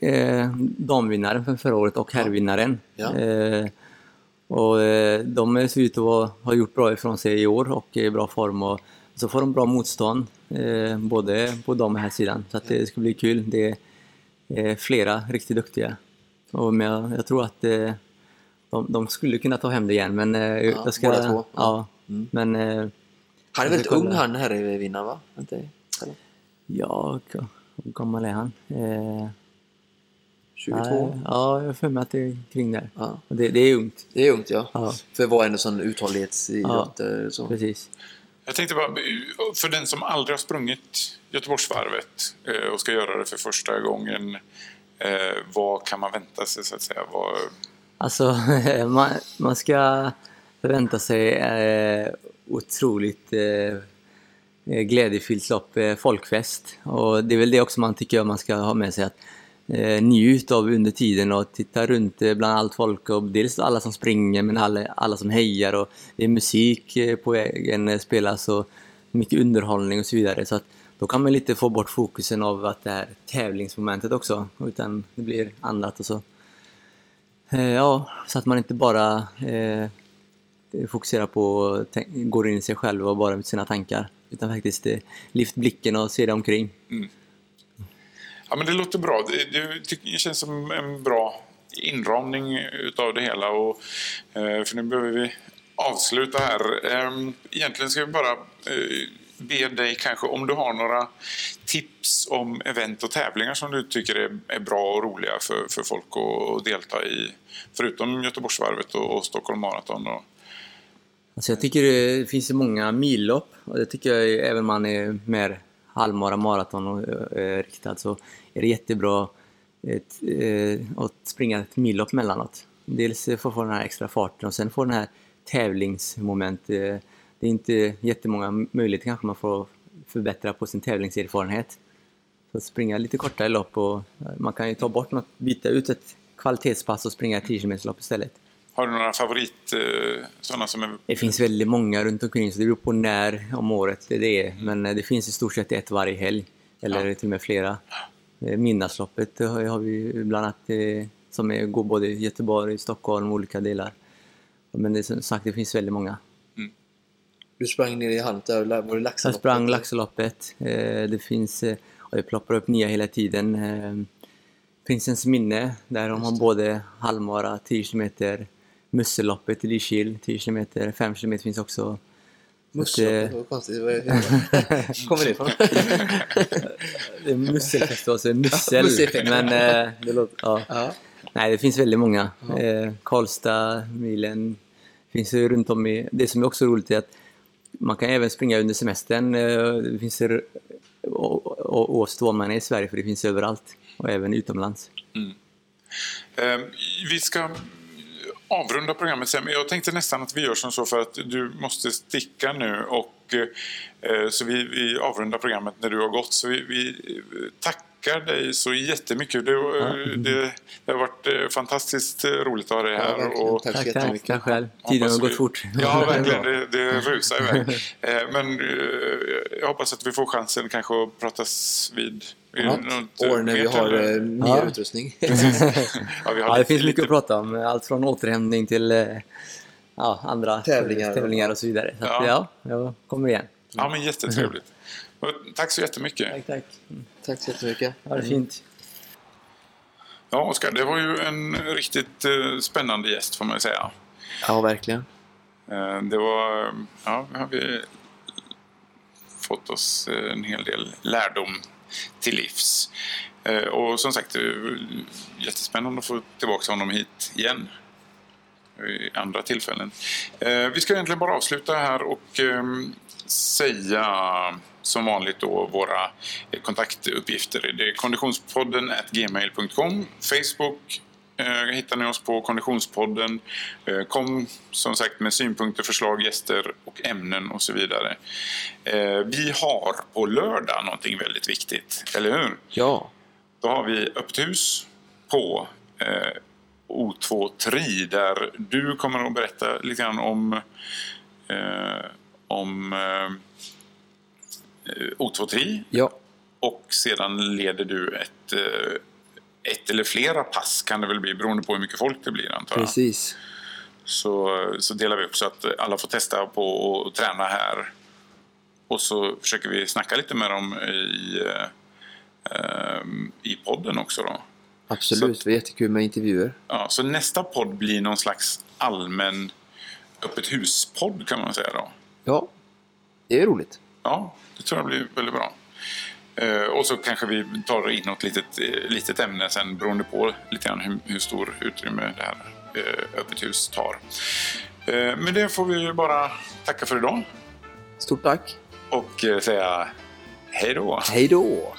eh, damvinnaren från förra året och herrvinnaren. Ja. Eh, och eh, de ser ut att ha gjort bra ifrån sig i år och är i bra form. Och så får de bra motstånd, eh, både på dam och här sidan. Så det ska bli kul. Det är flera riktigt duktiga. Och men jag, tror att eh, de, de skulle kunna ta hem det igen. Men eh, jag ska, båda två. Ja. Mm. Men eh, Han är väldigt kolla. ung han herrevinnaren va? Inte? Eller? ja, hur gammal är han? Eh, 22? Nej, Ja, jag har för mig att det är kring där. Ja. Det, det är ungt. Det är ungt ja. Ja. För att vara en sån uthållighetsidrott. eh, Så. Precis. Jag tänkte bara, för den som aldrig har sprungit Göteborgsvarvet och ska göra det för första gången, eh, vad kan man vänta sig så att säga? Vad, Alltså, [laughs] man, man ska förvänta sig eh, otroligt eh, glädjefyllt lopp, eh, folkfest. Och det är väl det också man tycker man ska ha med sig. att eh, Njut av under tiden och titta runt eh, bland allt folk. Och dels alla som springer men alla, alla som hejar. Och det är musik eh, på vägen, eh, spelas och mycket underhållning och så vidare. Så att då kan man lite få bort fokusen av att det här tävlingsmomentet också. Utan det blir annat och så. Eh, ja, så att man inte bara eh, fokuserar på, tänk- går in i sig själv och bara med sina tankar. Utan faktiskt eh, lyft blicken och se dig omkring. Mm. ja, men det låter bra. Det, det, det känns som en bra inramning utav det hela. Och, eh, för nu behöver vi avsluta här. Eh, egentligen ska vi bara eh, be dig kanske om du har några tips om event och tävlingar som du tycker är, är bra och roliga för, för folk att, att delta i. Förutom Göteborgsvarvet och, och Stockholm Marathon. Och, Alltså jag tycker det finns ju många millopp och det tycker jag även om man är mer halvmara, maraton och eh, riktad så är det jättebra ett, eh, att springa ett millopp mellanåt. Dels för att få den här extra farten och sen få den här tävlingsmoment. Eh, det är inte jättemånga möjligheter kanske man får förbättra på sin tävlingserfarenhet. Så att springa lite kortare lopp och eh, man kan ju ta bort något, byta ut ett kvalitetspass och springa ett 10 km lopp istället. har du några favorit, eh, sådana som är... Det finns väldigt många runt omkring så det beror på när om året det är. Men eh, det finns i stort sett ett varje helg. Eller Ja. till och med flera. Midnattsloppet har vi bland annat som går både i Göteborg, Stockholm och olika delar. Men det som sagt, det finns väldigt många. Du sprang ner i Halmstad, var det Jag Laxaloppet? sprang Laxaloppet. Eh, Det finns, eh, och det ploppar upp nya hela tiden. Eh, Prinsens minne, där de har både halvmara, 10 km, Musselloppet i Lysekil, 10 km, 5 km finns också. Musselloppet, eh, vad konstigt. Vad är- [laughs] Kommer det ifrån? [laughs] Det är musselfestival, det mussel. men eh, det låter, ja. ja. Nej, det finns väldigt många. Eh, Karlstad, milen, finns ju runt om i... Det som är också roligt är att man kan även springa under semestern. Eh, det finns oavsett var man är i Sverige, för det finns överallt. Och även utomlands. Eh, vi ska avrunda programmet sen, men jag tänkte nästan att vi gör som så för att du måste sticka nu och eh, så vi, vi avrundar programmet när du har gått. Så vi, vi tackar dig så jättemycket. Det, eh, det, det har varit eh, fantastiskt eh, roligt att ha dig Ja, här. verkligen. och, Tack Tack, tack. Tack själv. Tiden har Hoppas gått vi- fort. Ja, verkligen. Det, det [laughs] rusar iväg. Eh, Men eh, jag hoppas att vi får chansen kanske att pratas vid, Ja. År när vi har eh, mer Ja. utrustning. [laughs] Ja, vi har Ja, det lite- finns mycket lite- att prata om. Allt från återhämtning till eh, ja, andra Tävlingar. tävlingar och så vidare. Så Ja. att, ja, jag kommer igen. Ja, men jättetrevligt. [laughs] Tack så jättemycket. Tack, tack. Tack så jättemycket. Ha det fint. Ja, Oskar, det var ju en riktigt eh, spännande gäst får man ju säga. Ja, verkligen. Eh, det var, ja, nu har vi fått oss eh, en hel del lärdom till livs. Eh, och som sagt, eh, jättespännande att få tillbaka honom hit igen i andra tillfällen. Eh, vi ska egentligen bara avsluta här och ehm, säga som vanligt då våra kontaktuppgifter. Det är konditionspodden gmail.com, Facebook eh, hittar ni oss på Konditionspodden. Eh, kom som sagt med synpunkter, förslag, gäster och ämnen och så vidare. Eh, vi har på lördag någonting väldigt viktigt, eller hur? Ja. Då har vi öppet hus på eh, O2 Tri där du kommer att berätta lite grann om, eh, om eh, O2 Tri Ja. och sedan leder du ett, ett eller flera pass kan det väl bli beroende på hur mycket folk det blir antar jag. Precis. Så, så delar vi upp så att alla får testa på att träna här. Och så försöker vi snacka lite med dem i, eh, eh, i podden också då. Absolut. Det var jättekul med intervjuer. Ja, så nästa podd blir någon slags allmän öppet hus-podd kan man säga då. Ja. Det är roligt. Ja, det tror jag blir väldigt bra. Eh, och så kanske vi tar in något litet, eh, litet ämne sen beroende på lite grann hur, hur stor utrymme det här eh, öppet hus tar. Med det får vi bara tacka för idag Stort tack. och säga hej då. Hej då!